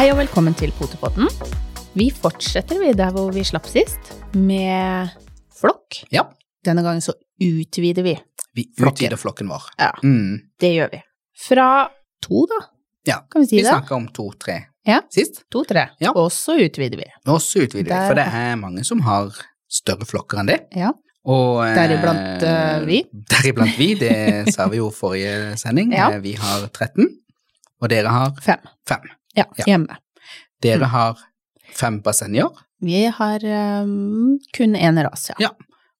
Hei og velkommen til Potepodden. Vi fortsetter vi der hvor vi slapp sist, med flokk. Ja, Denne gangen så utvider vi. vi utvider flokken vår. Ja, Mm. det gjør vi. Fra to, da, Ja, kan vi si vi det? snakka om to-tre Ja. sist, To-tre. Ja. Og så utvider vi. og så utvider vi, for det er mange som har større flokker enn det. Ja. Og, Deriblant, uh, vi. Deriblant vi, det sa vi jo forrige sending. Ja. Eh, Vi har 13, og dere har Fem. fem. Ja, hjemme. Dere Mm. har fem bassenger, Vi har um, kun én ras, ja. Ja.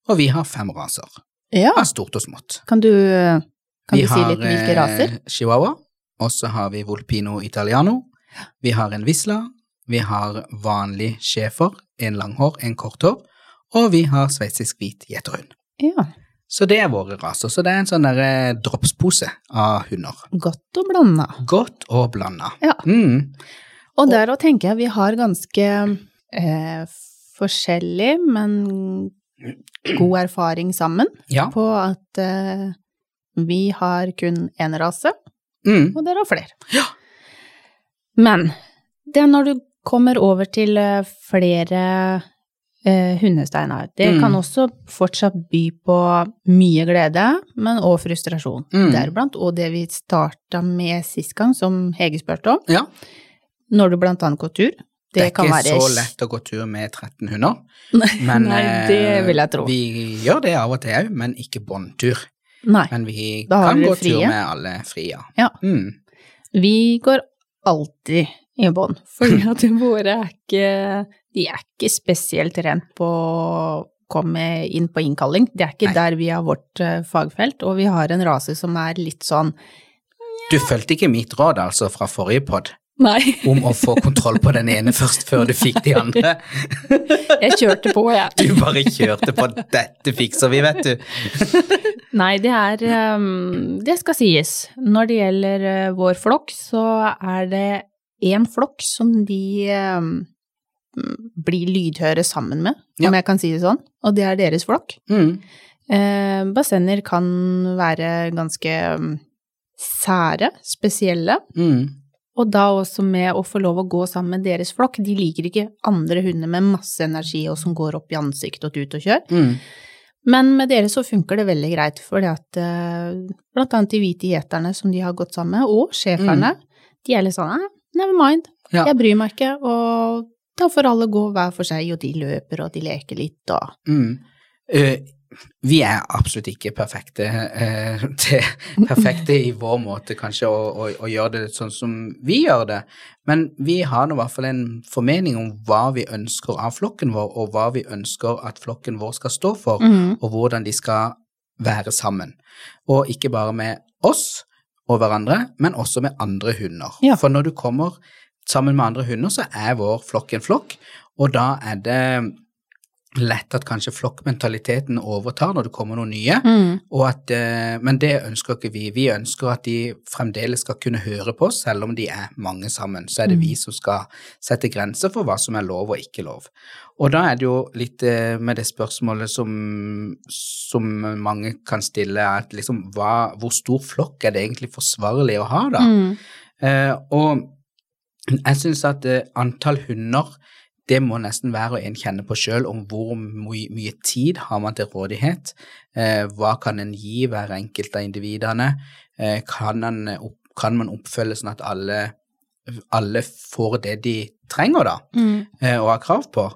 og vi har fem raser. ja. Av stort og smått. Kan du, kan du si litt hvilke raser? Vi har chihuahua, og så har vi volpino italiano. Vi har en visla, vi har vanlig schæfer, en langhår, en korthår, og vi har sveitsisk hvit gjeterhund. Ja. Så det er våre raser. Så det er en sånn derre dropspose av hunder. Godt og blanda. Godt og blanda. Ja. Mm. Og der òg tenker jeg vi har ganske eh, forskjellig, men god erfaring sammen Ja. på at eh, vi har kun én rase, Mm. og dere har flere. Ja. Men det er når du kommer over til eh, flere eh. Det Mm. kan også fortsatt by på mye glede, men også frustrasjon. Mm. Deriblant, og det vi starta med sist gang, som Hege spurte om, ja. når du blant annet går tur. Det, Det er kan ikke være så lett å gå tur med 13 hunder. Men Nei, det eh, vil jeg tro. vi gjør det av og til òg, men ikke båndtur. Nei. Men vi kan gå tur med alle frie. Ja. Mm. Vi går alltid i bånd, fordi at våre er ikke De er ikke spesielt rent på å komme inn på innkalling. Det er ikke Nei. der vi har vårt eh, fagfelt, og vi har en rase som er litt sånn Du fulgte ikke mitt råd altså fra forrige pod Nei, om å få kontroll på den ene først før du fikk de andre. jeg kjørte på, jeg. Du bare kjørte på 'dette fikser vi', vet du. Nei, det er ehm, Det skal sies. Når det gjelder eh, vår flokk, så er det én flokk som de blir lydhøre sammen med, om Ja. jeg kan si det sånn, og det er deres flokk. Mm. Eh, bassenger kan være ganske ehm, sære, spesielle, Mm. og da også med å få lov å gå sammen med deres flokk. De liker ikke andre hunder med masse energi og som går opp i ansiktet og tut og kjør. Mm. Men med dere så funker det veldig greit, fordi at eh, blant annet de hvite gjeterne som de har gått sammen med, og schæferne, de er litt sånn eh, never mind, Ja. jeg bryr meg ikke, og da får alle gå hver for seg, og de løper og de leker litt og Mm. uh, vi er absolutt ikke perfekte, uh, til, perfekte i vår måte kanskje å, å, å gjøre det sånn som vi gjør det, men vi har nå i hvert fall en formening om hva vi ønsker av flokken vår, og hva vi ønsker at flokken vår skal stå for, mm. og hvordan de skal være sammen. Og ikke bare med oss og hverandre, men også med andre hunder. Ja. For når du kommer sammen med andre hunder, så er vår flokk en flokk, og da er det lett at kanskje flokkmentaliteten overtar når det kommer noen nye. Mm. Og at, eh, men det ønsker ikke vi. Vi ønsker at de fremdeles skal kunne høre på oss, selv om de er mange sammen. Så er det Mm. vi som skal sette grenser for hva som er lov og ikke lov. Og da er det jo litt eh, med det spørsmålet som, som mange kan stille, at liksom hva, hvor stor flokk er det egentlig forsvarlig å ha, da? Mm. Eh, og jeg syns at eh, antall hunder det må nesten hver og en kjenne på sjøl, om hvor my mye tid har man til rådighet. Eh, hva kan en gi hver enkelt av individene? Eh, kan, opp, kan man oppfølge sånn at alle, alle får det de trenger, da, Mm. eh, og har krav på?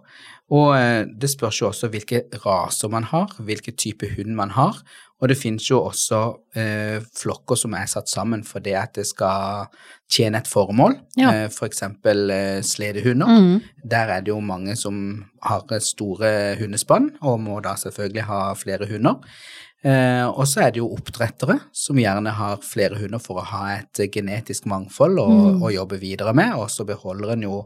Og eh, det spørs jo også hvilke raser man har, hvilken type hund man har. Og det finnes jo også eh, flokker som er satt sammen for det at det skal tjene et formål. Ja. Eh, for eksempel eh, sledehunder. Mm. Der er det jo mange som har store hundespann, og må da selvfølgelig ha flere hunder. Eh, og så er det jo oppdrettere som gjerne har flere hunder for å ha et eh, genetisk mangfold å, Mm. å jobbe videre med, og så beholder en jo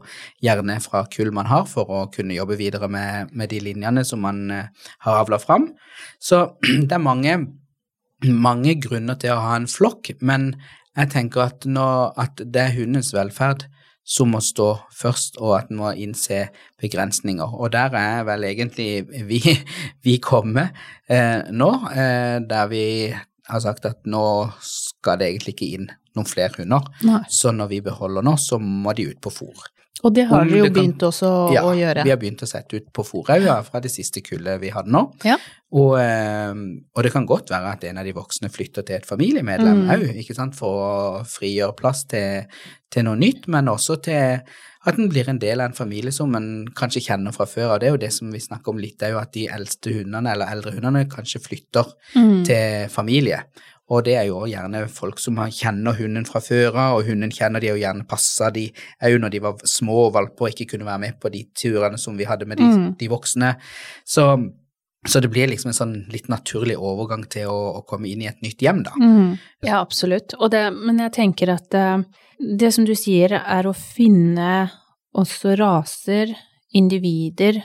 gjerne fra kull man har for å kunne jobbe videre med, med de linjene som man eh, har avla fram. Så det er mange, mange grunner til å ha en flokk, men jeg tenker at, nå, at det er hundens velferd som må stå først, og at en må innse begrensninger. Og der er vel egentlig vi, vi kommet eh, nå, eh, der vi har sagt at nå skal det egentlig ikke inn noen flere hunder. Nei. Så når vi beholder nå, så må de ut på fôr. Og det har vi dere jo det kan- begynt også Ja, å gjøre. Ja, vi har begynt å sette ut på Forauga fra det siste kullet vi hadde nå. Ja. Og, eh, og det kan godt være at en av de voksne flytter til et familiemedlem Mm. òg, ikke sant, for å frigjøre plass til, til noe nytt, men også til at en blir en del av en familie som en kanskje kjenner fra før. Og det er jo det som vi snakker om litt, er jo at de eldste hundene, eller eldre hundene, kanskje flytter Mm. til familie. Og det er jo gjerne folk som kjenner hunden fra før av, og hunden kjenner de og gjerne passer de òg når de var små og valper og ikke kunne være med på de turene som vi hadde med de, Mm. de voksne. Så, så det blir liksom en sånn litt naturlig overgang til å, å komme inn i et nytt hjem, da. Mm. Ja, absolutt. Det, men jeg tenker at eh, det som du sier, er å finne også raser, individer,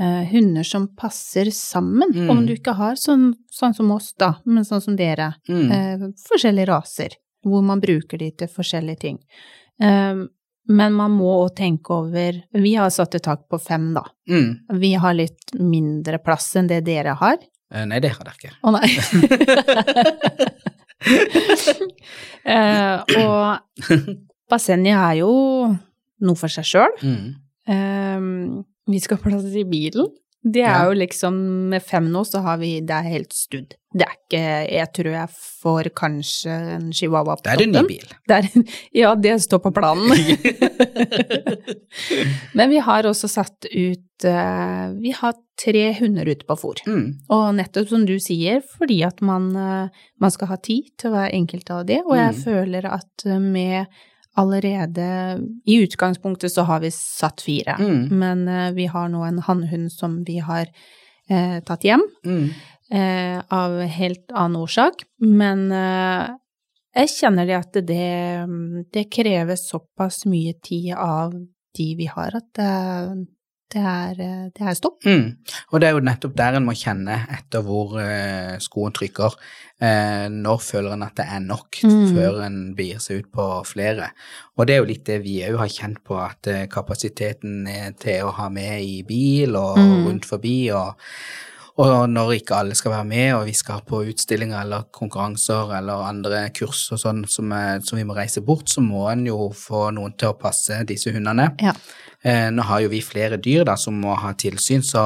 hunder som passer sammen. Mm. Om du ikke har sånn, sånn som oss, da, men sånn som dere. Mm. Eh, forskjellige raser, hvor man bruker de til forskjellige ting. Eh, men man må òg tenke over Vi har satt et tak på fem, da. Mm. Vi har litt mindre plass enn det dere har. Eh, Nei, det har dere ikke. Å nei. eh, og bassenget er jo noe for seg sjøl. Mm. Eh, vi skal ha plass i bilen. Det er Ja. jo liksom Med fem nå, så har vi Det er helt studd. Det er ikke Jeg tror jeg får kanskje en chihuahua på Da er en ny bil. Det er, ja, det står på planen. Men vi har også satt ut eh, Vi har tre hunder ute på fòr. Mm. Og nettopp som du sier, fordi at man, eh, man skal ha tid til hver enkelt av de, og jeg Mm. føler at eh, med allerede I utgangspunktet så har vi satt fire, Mm. men eh, vi har nå en hannhund som vi har eh, tatt hjem, Mm. eh, av helt annen årsak. Men eh, jeg kjenner det at det, det krever såpass mye tid av de vi har, at det, er, eh, det er stopp. Mm. Og det er jo nettopp der en må kjenne etter hvor eh, skoen trykker. Eh, når føler en at det er nok, Mm. før en begir seg ut på flere. Og det er jo litt det vi òg har kjent på, at eh, kapasiteten er til å ha med i bil og Mm. rundt forbi, og, og når ikke alle skal være med, og vi skal på utstillinger eller konkurranser eller andre kurs og sånn som, er- som vi må reise bort, så må en jo få noen til å passe disse hundene. Ja. Eh, nå har jo vi flere dyr da som må ha tilsyn, så,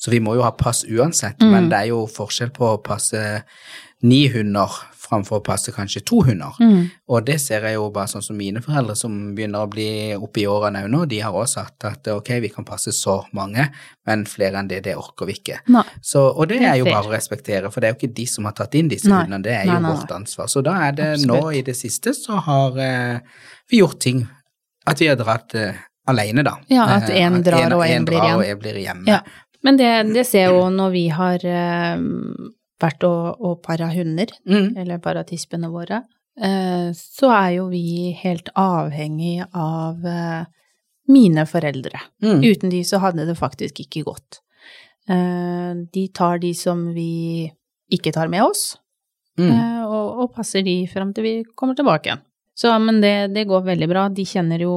så vi må jo ha pass uansett. Mm. Men det er jo forskjell på å passe ni hunder framfor å passe kanskje to hunder. Mm. Og det ser jeg jo bare sånn som mine foreldre som begynner å bli oppe i årene òg nå, de har også sagt at ok, vi kan passe så mange, men flere enn det, det orker vi ikke. Så, og det, Det er er jo fair. bare å respektere, for det er jo ikke de som har tatt inn disse Nei. hundene, det er Nei, jo nei, vårt ansvar. Så da er det Absolutt. nå i det siste så har eh, vi gjort ting, at vi har dratt eh, alene da. Ja, at Eh, en drar og en blir og en blir hjemme. Ja. Men det, det ser jo når vi har eh, vært og, og para hunder, Mm. eller para tispene våre, eh, så er jo vi helt avhengig av eh, mine foreldre. Mm. Uten de så hadde det faktisk ikke gått. Eh, de tar de som vi ikke tar med oss, Mm. eh, og, og passer de frem til vi kommer tilbake igjen. Så, men det, det går veldig bra. De kjenner jo,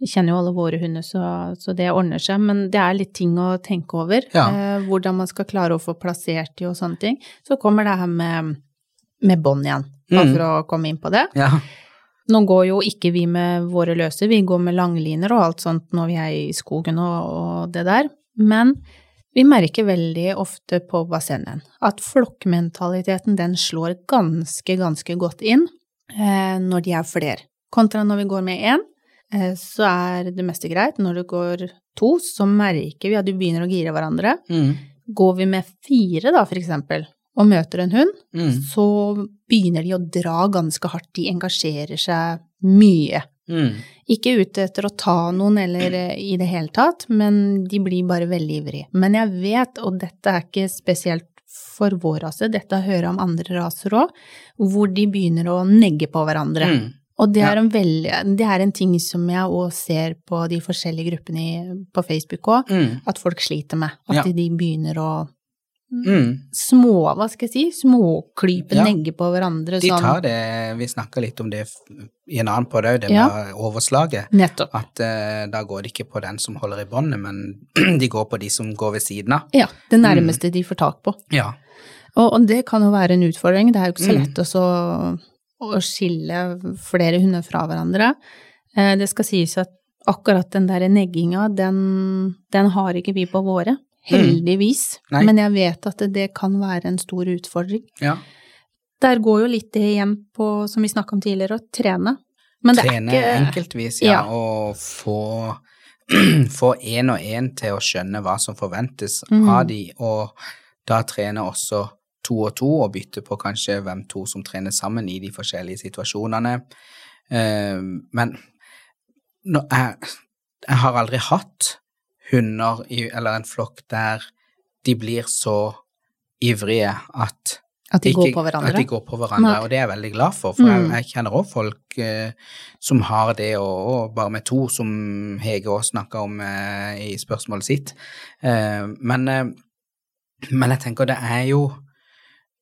de kjenner jo alle våre hunder, så, så det ordner seg. Men det er litt ting å tenke over. Ja. Eh, hvordan man skal klare å få plassert de og sånne ting. Så kommer det her med, med bånd igjen, bare Mm. for å komme inn på det. Ja. Nå går jo ikke vi med våre løse, vi går med langliner og alt sånt når vi er i skogen og, og det der. Men vi merker veldig ofte på bassenget at flokkmentaliteten den slår ganske, ganske godt inn eh, når de er flere. Kontra når vi går med én, så er det meste greit. Når det går to, så merker vi at vi begynner å gire hverandre. Mm. Går vi med fire, da, for eksempel, og møter en hund, Mm. så begynner de å dra ganske hardt. De engasjerer seg mye. Mm. Ikke ute etter å ta noen eller eh, i det hele tatt, men de blir bare veldig ivrige. Men jeg vet, og dette er ikke spesielt for vår rase, dette hører jeg om andre raser òg, hvor de begynner å negge på hverandre. Mm. Og det er, en veldig, det er en ting som jeg òg ser på de forskjellige gruppene i, på Facebook òg, Mm. at folk sliter med. At Ja. de, de begynner å Mm. små, hva skal jeg si, småklype, Ja. negger på hverandre. De sånn. tar det, vi snakka litt om det i en annen podkast, det Ja. med overslaget. Nettopp. At uh, da går det ikke på den som holder i båndet, men de går på de som går ved siden av. Ja, det Mm. nærmeste de får tak på. Ja. Og, og det kan jo være en utfordring. Det er jo ikke så Mm. lett å så å skille flere hunder fra hverandre. Eh, det skal sies at akkurat den der negginga, den, den har ikke vi på våre. Heldigvis. Mm. Men jeg vet at det, det kan være en stor utfordring. Ja. Der går jo litt det igjen på, som vi snakka om tidligere, å trene. Men det Trene er ikke enkeltvis, ja, Ja. og få få én og én til å skjønne hva som forventes mm. av de, og da trene også to og to, og bytte på kanskje hvem to som trener sammen i de forskjellige situasjonene. Eh, men jeg, jeg har aldri hatt hunder i, eller en flokk der de blir så ivrige at at de ikke-. At de går på hverandre, Nei. og det er jeg veldig glad for, for jeg, Mm. jeg kjenner også folk eh, som har det, og, og bare med to, som Hege også snakka om eh, i spørsmålet sitt. Eh, men, eh, men jeg tenker det er jo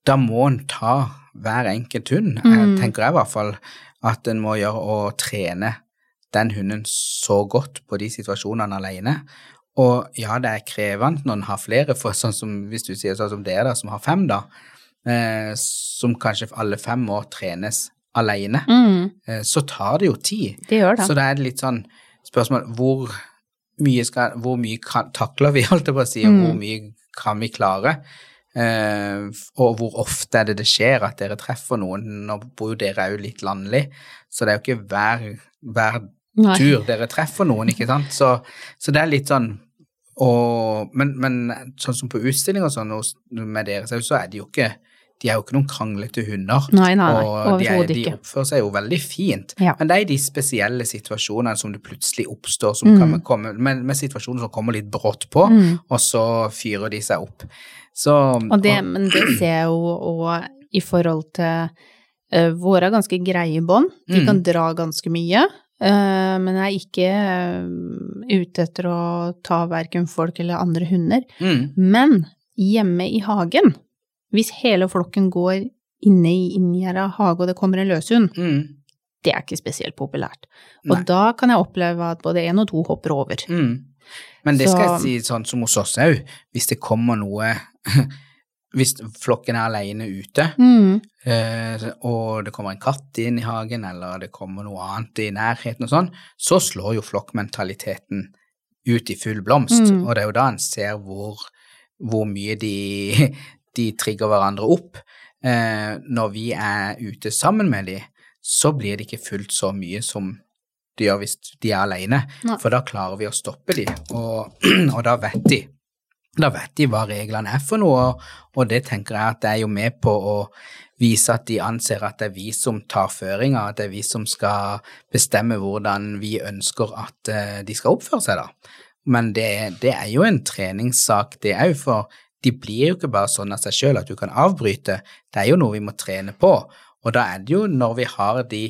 Da må en ta hver enkelt hund. Mm. tenker jeg i hvert fall at en må gjøre å trene den hunden så godt på de situasjonene alene. Og ja, det er krevende når en har flere, for sånn som hvis du sier sånn som dere da, som har fem, da, eh, som kanskje alle fem må trenes alene, Mm, eh, så tar det jo tid. det gjør det. Så da er det litt sånn spørsmål hvor mye, skal, hvor mye kan, takler vi, holdt jeg på å si, og Mm. hvor mye kan vi klare? Eh, og hvor ofte er det det skjer at dere treffer noen? Nå bor jo dere òg litt landlig, så det er jo ikke hver, hver tur dere treffer noen, ikke sant? Så, så det er litt sånn og, men, men sånn som på utstilling og sånn med dere, så så er de jo ikke de er jo ikke noen kranglete hunder. Nei, nei, nei, og de, er, de oppfører seg jo veldig fint. Ja. Men det er i de spesielle situasjonene som det plutselig oppstår, som Mm. kan komme, med, med situasjoner som kommer litt brått på, Mm. og så fyrer de seg opp. Så Og det, men det ser jeg jo òg i forhold til uh, Våre ganske greie bånd. De Mm. kan dra ganske mye. Uh, men jeg er ikke uh, ute etter å ta verken folk eller andre hunder. mm, Men hjemme i hagen, hvis hele flokken går inne i inngjerda hage og det kommer en løshund, mm, det er ikke spesielt populært. Og Nei. da kan jeg oppleve at både én og to hopper over. mm. Men det skal jeg si sånn som hos oss òg, hvis det kommer noe Hvis flokken er alene ute, Mm. eh, og det kommer en katt inn i hagen, eller det kommer noe annet i nærheten og sånn, så slår jo flokkmentaliteten ut i full blomst, Mm. og det er jo da en ser hvor, hvor mye de, de trigger hverandre opp. Eh, når vi er ute sammen med de, så blir det ikke fullt så mye som gjør hvis de er alene, Nei. for da klarer vi å stoppe de, og, og da vet de da vet de hva reglene er for noe, og, og det tenker jeg at det er jo med på å vise at de anser at det er vi som tar føringa, at det er vi som skal bestemme hvordan vi ønsker at eh, de skal oppføre seg, da. Men det, det er jo en treningssak, det òg, for de blir jo ikke bare sånn av seg sjøl at du kan avbryte, det er jo noe vi må trene på. Og da er det jo når vi har de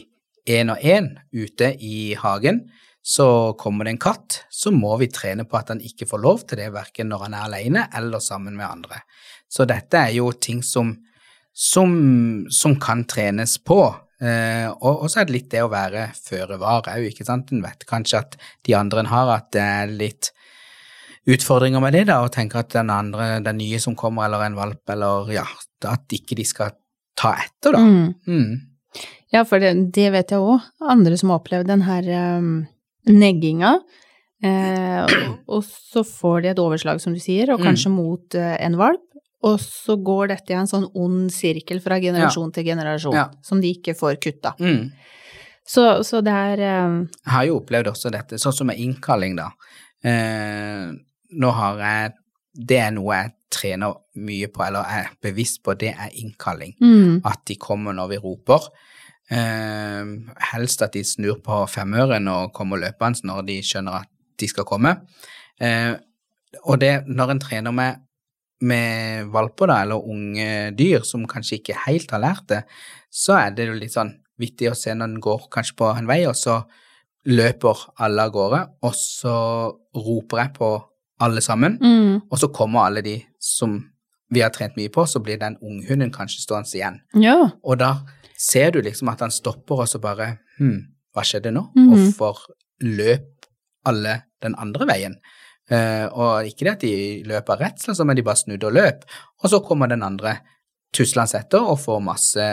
én og én ute i hagen, så kommer det en katt, så må vi trene på at han ikke får lov til det, verken når han er alene eller sammen med andre. Så dette er jo ting som, som, som kan trenes på. Eh, og, så er det litt det å være føre var òg, ikke sant. En vet kanskje at de andre en har, at det er litt utfordringer med det, da, og tenker at den andre, den nye som kommer, eller en valp, eller ja, at ikke de skal ta etter, da. Mm. Mm. Ja, for det, det vet jeg òg. Andre som har opplevd den her um, negginga. Eh, og, så får de et overslag, som du sier, og Mm. kanskje mot eh, en valp. Og så går dette i en sånn ond sirkel fra generasjon til generasjon, Ja. som de ikke får kutta. Mm. Så, så det er um, Jeg har jo opplevd også dette, sånn som med innkalling, da. Eh, nå har jeg Det er noe jeg trener mye på, eller er bevisst på, det er innkalling. mm, At de kommer når vi roper. Eh, helst at de snur på femøren og kommer løpende når de skjønner at de skal komme. Eh, og det, når en trener med, med valper, da, eller unge dyr som kanskje ikke helt har lært det, så er det jo litt sånn vittig å se når en går kanskje på en vei, og så løper alle av gårde, og så roper jeg på alle sammen, mm, og så kommer alle de som vi har trent mye på, så blir den unghunden kanskje stående igjen. Ja. Og da ser du liksom at han stopper, og så bare Hm, hva skjedde nå? Mhm. Hvorfor løp alle den andre veien? Uh, og ikke det at de løper av redsel, men de bare snudde og løp. Og så kommer den andre tuslende etter og får masse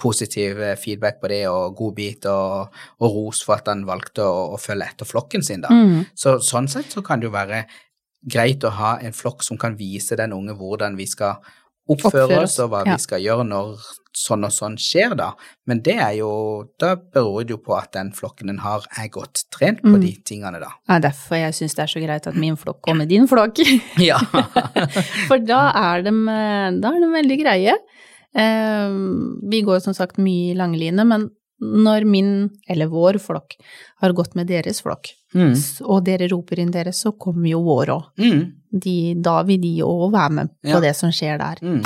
positiv feedback på det og godbit og, og ros for at han valgte å, å følge etter flokken sin, da. Mm. Så sånn sett så kan det jo være greit å ha en flokk som kan vise den unge hvordan vi skal oppføre Oppføre oss, og hva ja. vi skal gjøre når sånn og sånn skjer, da. Men det er jo Da beror det jo på at den flokken den har, er godt trent på Mm. de tingene, da. Er derfor jeg syns det er så greit at min flokk med din flokk. Ja. For da er de, da er de veldig greie. Eh, vi går som sagt mye i langline, men når min, eller vår flokk, har gått med deres flokk, mm. og dere roper inn deres, så kommer jo vår òg. Mm. Da vil de òg være med på Ja. det som skjer der. Mm.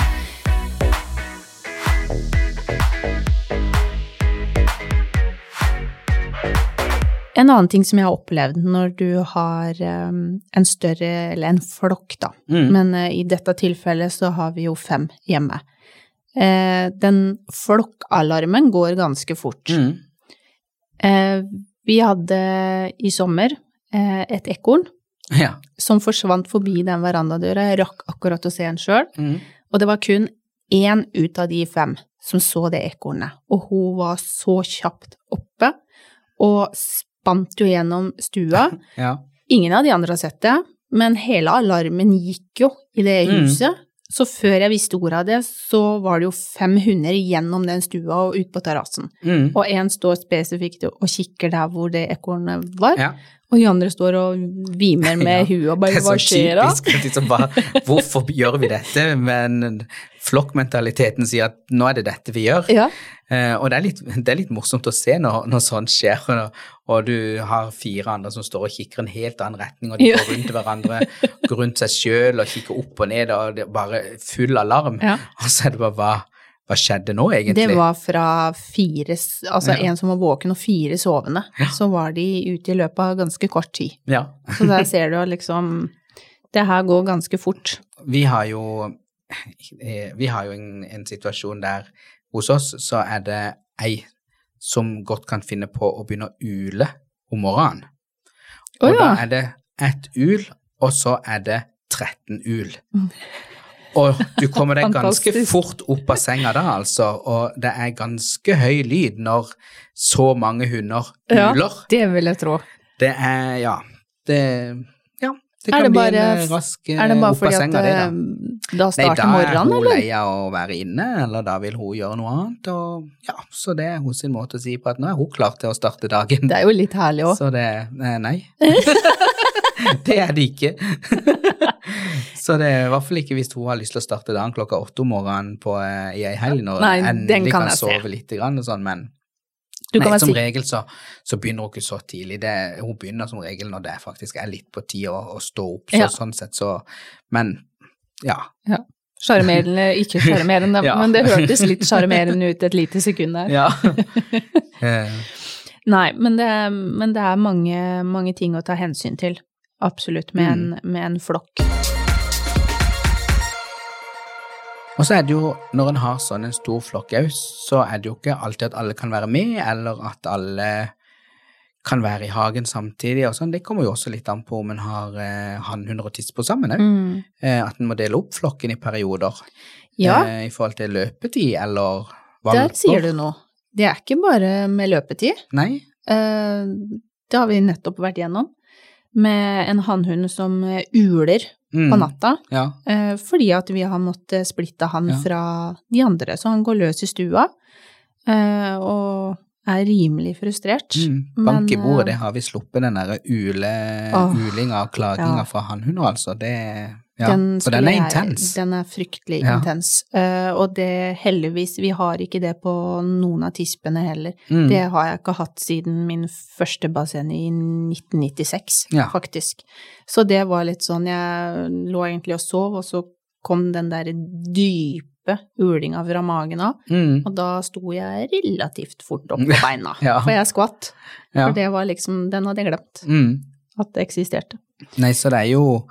En annen ting som jeg har opplevd når du har eh, en større, eller en flokk, da, Mm. men eh, i dette tilfellet så har vi jo fem hjemme. Eh, den flokkalarmen går ganske fort. Mm. Eh, vi hadde i sommer eh, et ekorn Ja. som forsvant forbi den verandadøra. Jeg rakk akkurat å se en sjøl, Mm. og det var kun én ut av de fem som så det ekornet. Og hun var så kjapt oppe og spant jo gjennom stua. ja. Ingen av de andre har sett det, men hele alarmen gikk jo i det Mm. Så før jeg visste ordet av det, så var det jo fem hunder gjennom den stua og ut på terrassen. Mm. Og én står spesifikt og kikker der hvor det ekornet var, ja. og de andre står og vimer med huet og Det bare er hva så skjer da? typisk. Liksom bare, hvorfor gjør vi dette? Men flokkmentaliteten sier at nå er det dette vi gjør. Ja, Eh, og det er, litt, det er litt morsomt å se når, når sånt skjer, og, og du har fire andre som står og kikker en helt annen retning, og de går rundt hverandre, går rundt seg sjøl og kikker opp og ned, og det er bare full alarm. ja. Og så er det bare hva, hva skjedde nå, egentlig? Det var fra fire, altså Ja. en som var våken og fire sovende. Så var de ute i løpet av ganske kort tid. Ja. Så der ser du liksom Det her går ganske fort. Vi har jo, vi har jo en, en situasjon der hos oss så er det ei som godt kan finne på å begynne å ule om morgenen. Og da ja. er det ett ul, og så er det 13 ul. Mm. Og du kommer deg ganske fort opp av senga da, altså, og det er ganske høy lyd når så mange hunder uler. Ja. Det vil jeg tro. Det er, ja, det, det kan det bli bare, en eh, rask eh, er det bare fordi at det da. starter morgenen, eller? Nei, da er hun eller? lei av å være inne, eller da vil hun gjøre noe annet, og ja, så det er sin måte å si på at nå er hun klar til å starte dagen. Det er jo litt herlig òg. Så det eh, Nei. det er det ikke. så det er i hvert fall ikke hvis hun har lyst til å starte dagen klokka åtte om morgenen på, eh, i ei helg når hun endelig kan kan, jeg se. sove litt grann og sånn, men nei, som si... regel så, så begynner hun ikke så tidlig. Det, hun begynner som regel når det faktisk er litt på tide å, å stå opp, så Ja. sånn sett så Men ja. Sjarmerende, ikke sjarmerende, Ja. men det hørtes litt sjarmerende ut et lite sekund der. ja. Eh, Nei, men det, men det er mange, mange ting å ta hensyn til. Absolutt, med, en, Mm. med en flokk. Og så er det jo, når en har sånn en stor flokk òg, så er det jo ikke alltid at alle kan være med, eller at alle kan være i hagen samtidig og sånn. Det kommer jo også litt an på om en har eh, hannhunder og tisper sammen òg. Mm. Eh, at en må dele opp flokken i perioder Ja, eh, i forhold til løpetid eller valper. der sier du noe. Det er ikke bare med løpetid. Nei? Eh, Det har vi nettopp vært gjennom. Med en hannhund som eh, uler Mm. på natta. Ja. eh, Fordi at vi har måttet splitte han Ja. fra de andre. Så han går løs i stua. eh, Og er rimelig frustrert. Mm. Bank i bordet, det har vi sluppet den derre ule, ulinga og klaginga ja. fra hannhunder, altså. Det ja. Den For den er jeg- intens. Den er fryktelig Ja. intens. Uh, og det heldigvis, vi har ikke det på noen av tispene heller. Mm. Det har jeg ikke hatt siden min første basseng i 1996, Ja. faktisk. Så det var litt sånn, jeg lå egentlig og sov, og så kom den der dype ulinga fra magen av, Mm. og da sto jeg relativt fort opp på beina. Ja. For jeg skvatt. For det var liksom, den hadde jeg glemt Mm. at det eksisterte. Nei, så det er jo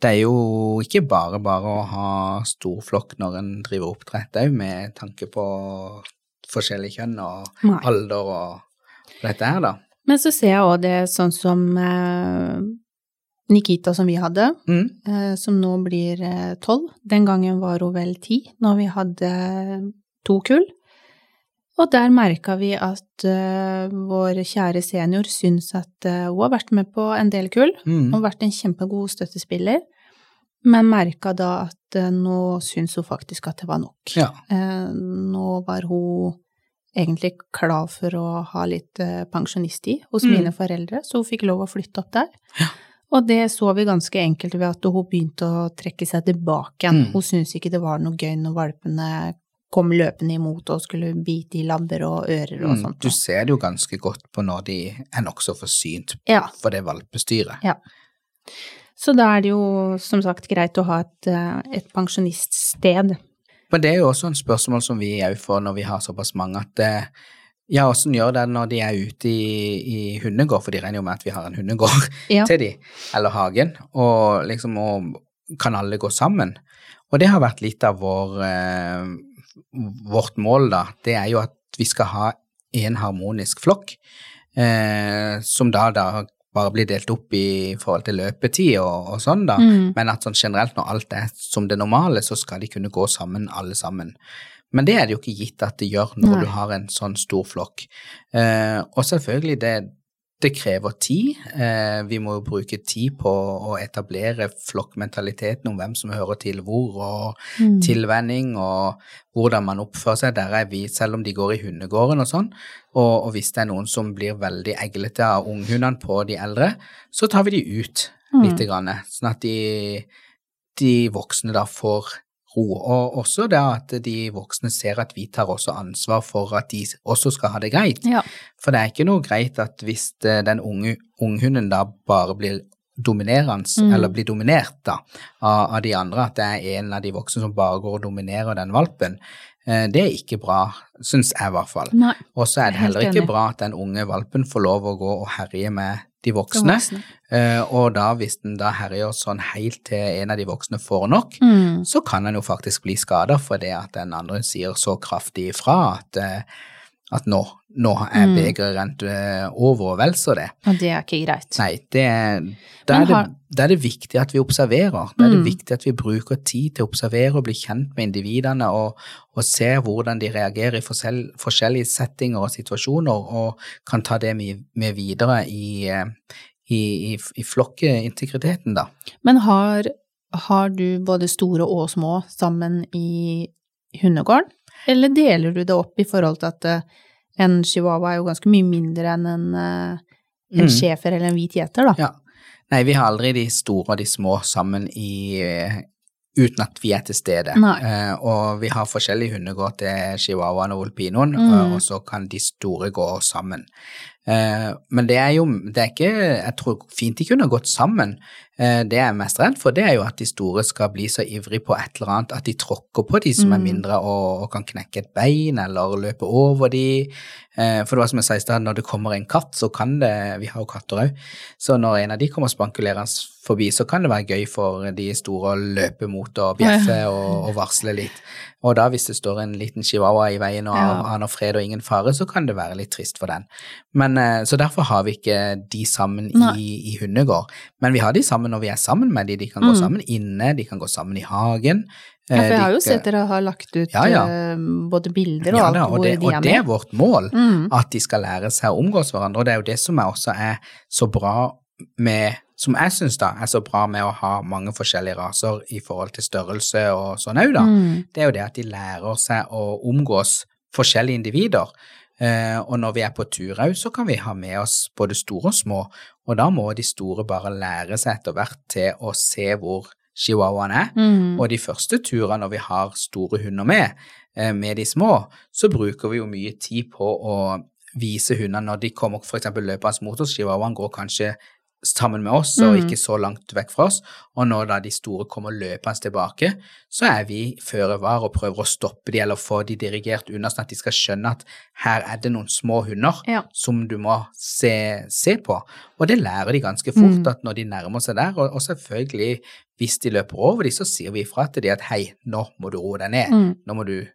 det er jo ikke bare bare å ha stor flokk når en driver oppdrett òg, med tanke på forskjellig kjønn og Nei. alder og dette her, da. Men så ser jeg òg det sånn som eh, Nikita som vi hadde, Mm. eh, som nå blir eh, tolv. Den gangen var hun vel ti, når vi hadde to kull. Og der merka vi at uh, vår kjære senior syns at uh, hun har vært med på en del kull. Mm. og vært en kjempegod støttespiller, men merka da at uh, nå syns hun faktisk at det var nok. Ja. Nå var hun egentlig klar for å ha litt pensjonisttid hos Mm. mine foreldre, så hun fikk lov å flytte opp der. Og det så vi ganske enkelt ved at hun begynte å trekke seg tilbake igjen. Mm. Hun syntes ikke det var noe gøy når valpene kom løpende imot og skulle bite i labber og ører og Mm. sånt. Du ser det jo ganske godt på når de er nokså forsynt Ja, for det valpestyret. så da er det jo som sagt greit å ha et, eh, et pensjoniststed. Men det er jo også en spørsmål som vi òg får når vi har såpass mange, at eh, ja, åssen gjør det når de er ute i, i hundegård, for de regner jo med at vi har en hundegård Ja. til de, eller hagen, og liksom og kan alle gå sammen? Og det har vært litt av vår, eh, vårt mål, da. Det er jo at vi skal ha en harmonisk flokk, eh, som da, da bare blir delt opp i forhold til løpetid og, og sånn, da. Mm. Men at sånn generelt når alt er som det normale, så skal de kunne gå sammen, alle sammen. Men det er det jo ikke gitt at det gjør når Nei. du har en sånn stor flokk. Eh, og selvfølgelig, det, det krever tid. Eh, vi må jo bruke tid på å etablere flokkmentaliteten om hvem som hører til hvor, og Mm. tilvenning og hvordan man oppfører seg. Der er vi, selv om de går i hundegården og sånn. Og, og hvis det er noen som blir veldig eglete av unghundene på de eldre, så tar vi de ut Mm. lite grann, sånn at de, de voksne da får ro. Og også det at de voksne ser at vi tar også ansvar for at de også skal ha det greit. Ja. For det er ikke noe greit at hvis eh, den unge unghunden da bare blir dominerende, Mm. eller blir dominert da, av, av de andre, at det er en av de voksne som bare går og dominerer den valpen, eh, det er ikke bra, syns jeg i hvert fall. Og så er det heller ikke bra at den unge valpen får lov å gå og herje med de voksne. voksne. Uh, og da, hvis den da herjer sånn helt til en av de voksne får nok, Mm. så kan den jo faktisk bli skada fordi at den andre sier så kraftig ifra at, uh, at nå, nå er Mm. begeret rent eh, over og vel så det. Og det er ikke greit. Nei, det da, er er det, da er det viktig at vi observerer. Da er det Mm. viktig at vi bruker tid til å observere og bli kjent med individene og, og se hvordan de reagerer i forskjell, forskjellige settinger og situasjoner, og kan ta det med, med videre i, eh, i, i, i flokkeintegriteten, da. Men har, har du både store og små sammen i hundegården, eller deler du det opp i forhold til at eh, en chihuahua er jo ganske mye mindre enn en, eh, en Mm. schæfer eller en hvit gjeter, da? Ja. Nei, vi har aldri de store og de små sammen i eh, uten at vi er til stede. Eh, og vi har forskjellige hundegård til chihuahuaen og olpinoen, Mm. og så kan de store gå sammen. Eh, men det er jo det er ikke Jeg tror fint de kunne gått sammen. Eh, det jeg er mest redd for, det er jo at de store skal bli så ivrig på et eller annet at de tråkker på de som er Mm. mindre og, og kan knekke et bein eller løpe over de. Eh, for det var som jeg sa i stad, når det kommer en katt, så kan det Vi har jo katter òg. Så når en av de kommer spankulerende forbi, så kan det være gøy for de store å løpe mot og bjeffe og, og varsle litt. Og da hvis det står en liten chihuahua i veien og Ja. han har fred og ingen fare, så kan det være litt trist for den. Men, eh, så derfor har vi ikke de sammen i, i hundegård. Men vi har de sammen når vi er sammen med de. De kan gå Mm. sammen inne, de kan gå sammen i hagen. Ja, for Eh, jeg har jo sett dere har lagt ut Ja, ja. eh, både bilder og ja, alt da, hvor og, det, de og er det er vårt mål, Mm. at de skal lære seg å omgås hverandre. Og det er jo det som også er så bra med Som jeg syns er så bra med å ha mange forskjellige raser i forhold til størrelse og sånn òg, da. Mm. Det er jo det at de lærer seg å omgås forskjellige individer. Eh, og når vi er på tur òg, så kan vi ha med oss både store og små. Og da må de store bare lære seg etter hvert til å se hvor chihuahuaen er. Mm. Og de første turene når vi har store hunder med, eh, med de små, så bruker vi jo mye tid på å vise hundene når de kommer f.eks. løpende mot oss. Chihuahuaen går kanskje sammen med oss og Mm. ikke så langt vekk fra oss. Og når da de store kommer løpende tilbake, så er vi føre var og prøver å stoppe de eller få de dirigert unna, sånn at de skal skjønne at her er det noen små hunder Ja. som du må se, se på. Og det lærer de ganske fort Mm. at når de nærmer seg der, og, og selvfølgelig hvis de løper over de, så sier vi ifra til de at hei, nå må du roe deg ned, Mm. nå må du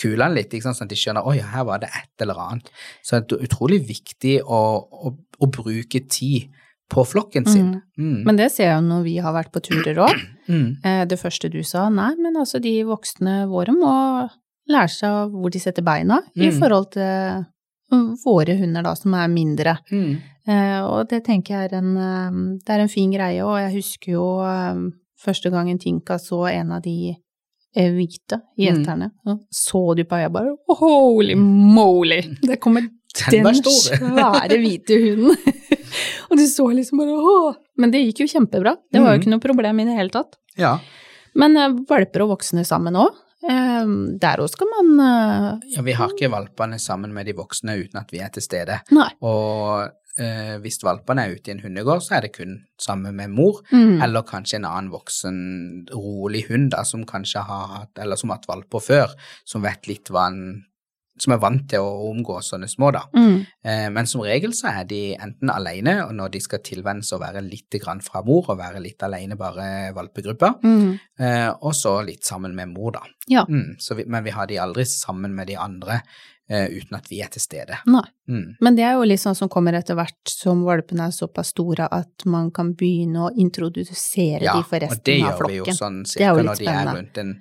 kule den litt, sånn at de skjønner oi, her var det et eller annet. Så det er utrolig viktig å, å, å bruke tid på flokken sin. Mm. Men det ser jeg jo når vi har vært på turer òg. Mm. Det første du sa, nei, men altså de voksne våre må lære seg hvor de setter beina i Mm. forhold til mm, våre hunder da, som er mindre. Mm. Eh, Og det tenker jeg er en, eh, det er en fin greie, og jeg husker jo eh, første gangen Tinka så en av de eh, hvite Mm. gjeterne. Så så du på øya bare holy moly! Det kommer Den den var stor. svære hvite hunden. og du så liksom bare åh! Men det gikk jo kjempebra. Det var jo Mm. ikke noe problem i det hele tatt. Ja. Men eh, valper og voksne sammen òg, der òg skal man eh, ja, vi har ikke valpene sammen med de voksne uten at vi er til stede. Nei. Og eh, hvis valpene er ute i en hundegård, så er det kun sammen med mor, Mm. eller kanskje en annen voksen, rolig hund da, som kanskje har hatt, eller som har hatt valper før, som vet litt hva en som er vant til å omgå sånne små, da. Mm. Eh, men som regel så er de enten alene, og når de skal tilvenne seg å være litt grann fra mor, og være litt alene bare valpegruppa, Mm. eh, og så litt sammen med mor, da. Ja. Mm, så vi, men vi har de aldri sammen med de andre eh, uten at vi er til stede. Nei. Mm. Men det er jo litt sånn som kommer etter hvert som valpene er såpass store at man kan begynne å introdusere Ja, de for og det resten av gjør vi jo flokken. sånn er jo cirka når de er rundt en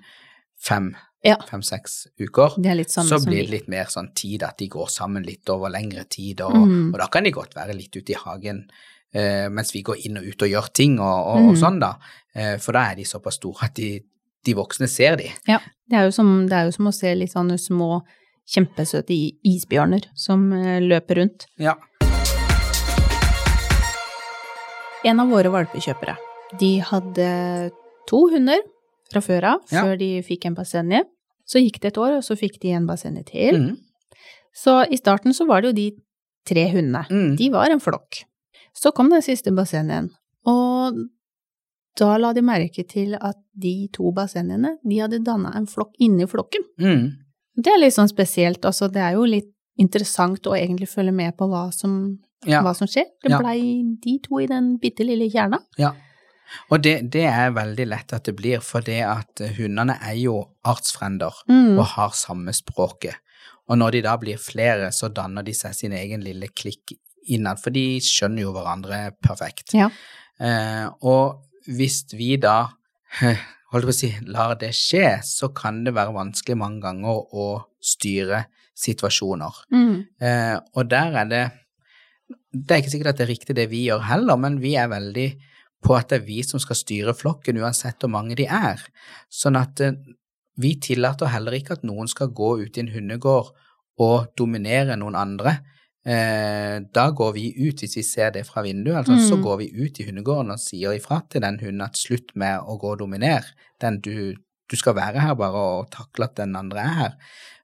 fem, Ja. fem-seks uker. Er så blir det litt mer sånn tid at de går sammen litt over lengre tid, og, Mm. og da kan de godt være litt ute i hagen eh, mens vi går inn og ut og gjør ting og, og, og Mm. sånn, da. Eh, for da er de såpass store at de, de voksne ser de. Ja, det er, jo som, det er jo som å se litt sånne små, kjempesøte isbjørner som eh, løper rundt. Ja. En av våre valpekjøpere, de hadde to hunder fra før av, Ja. før de fikk en bassenge. Så gikk det et år, og så fikk de en bassenge til. Mm. Så i starten så var det jo de tre hundene. Mm. De var en flokk. Så kom den siste bassengen, og da la de merke til at de to bassengene, de hadde danna en flokk inni flokken. Mm. Det er litt sånn spesielt, altså det er jo litt interessant å egentlig følge med på hva som, Ja. hva som skjer. Det Ja. de to i den bitte lille kjerna. Ja. Og det, det er veldig lett at det blir, for det at eh, hundene er jo artsfrender Mm. og har samme språket. Og når de da blir flere, så danner de seg sin egen lille klikk innad, for de skjønner jo hverandre perfekt. Ja. Eh, og hvis vi da holdt på å si, lar det skje, så kan det være vanskelig mange ganger å styre situasjoner. Mm. Eh, og der er det Det er ikke sikkert at det er riktig det vi gjør heller, men vi er veldig på at det er vi som skal styre flokken, uansett hvor mange de er. Sånn at eh, vi tillater heller ikke at noen skal gå ut i en hundegård og dominere noen andre. Eh, da går vi ut, hvis vi ser det fra vinduet, altså, så Mm. går vi ut i hundegården og sier ifra til den hunden at slutt med å gå og dominere. Den du, du skal være her bare og takle at den andre er her.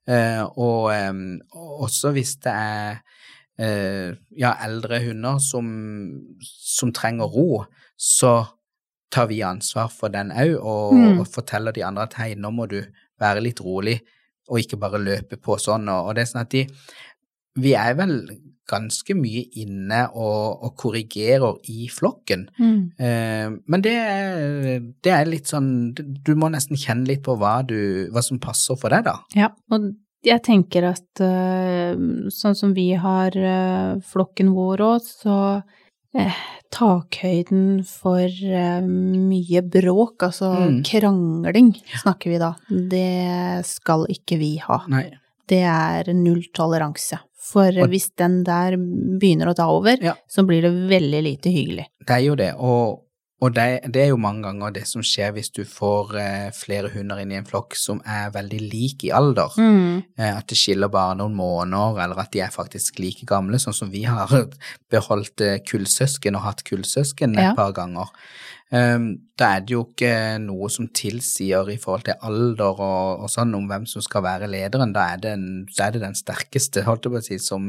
Eh, og eh, også hvis det er ja, eldre hunder som, som trenger ro, så tar vi ansvar for den òg, og, Mm. og forteller de andre at hei, nå må du være litt rolig, og ikke bare løpe på sånn. Og, og det er sånn at de Vi er vel ganske mye inne og, og korrigerer i flokken. Mm. Eh, men det, er- det er litt sånn Du må nesten kjenne litt på hva, du, hva som passer for deg, da. Ja, og jeg tenker at eh, sånn som vi har eh, flokken vår òg, så eh, takhøyden for eh, mye bråk, altså Mm. krangling, snakker vi da, det skal ikke vi ha. Nei. Det er null toleranse. For Og- hvis den der begynner å ta over, Ja. så blir det veldig lite hyggelig. Det er jo det, og, og det, det er jo mange ganger det som skjer hvis du får eh, flere hunder inn i en flokk som er veldig like i alder. Mm. Eh, at det skiller bare noen måneder, eller at de er faktisk like gamle, sånn som vi har beholdt eh, kullsøsken og hatt kullsøsken Ja. et par ganger. Um, da er det jo ikke noe som tilsier i forhold til alder og, og sånn om hvem som skal være lederen. Da er det, en, da er det den sterkeste, holdt jeg på å si, som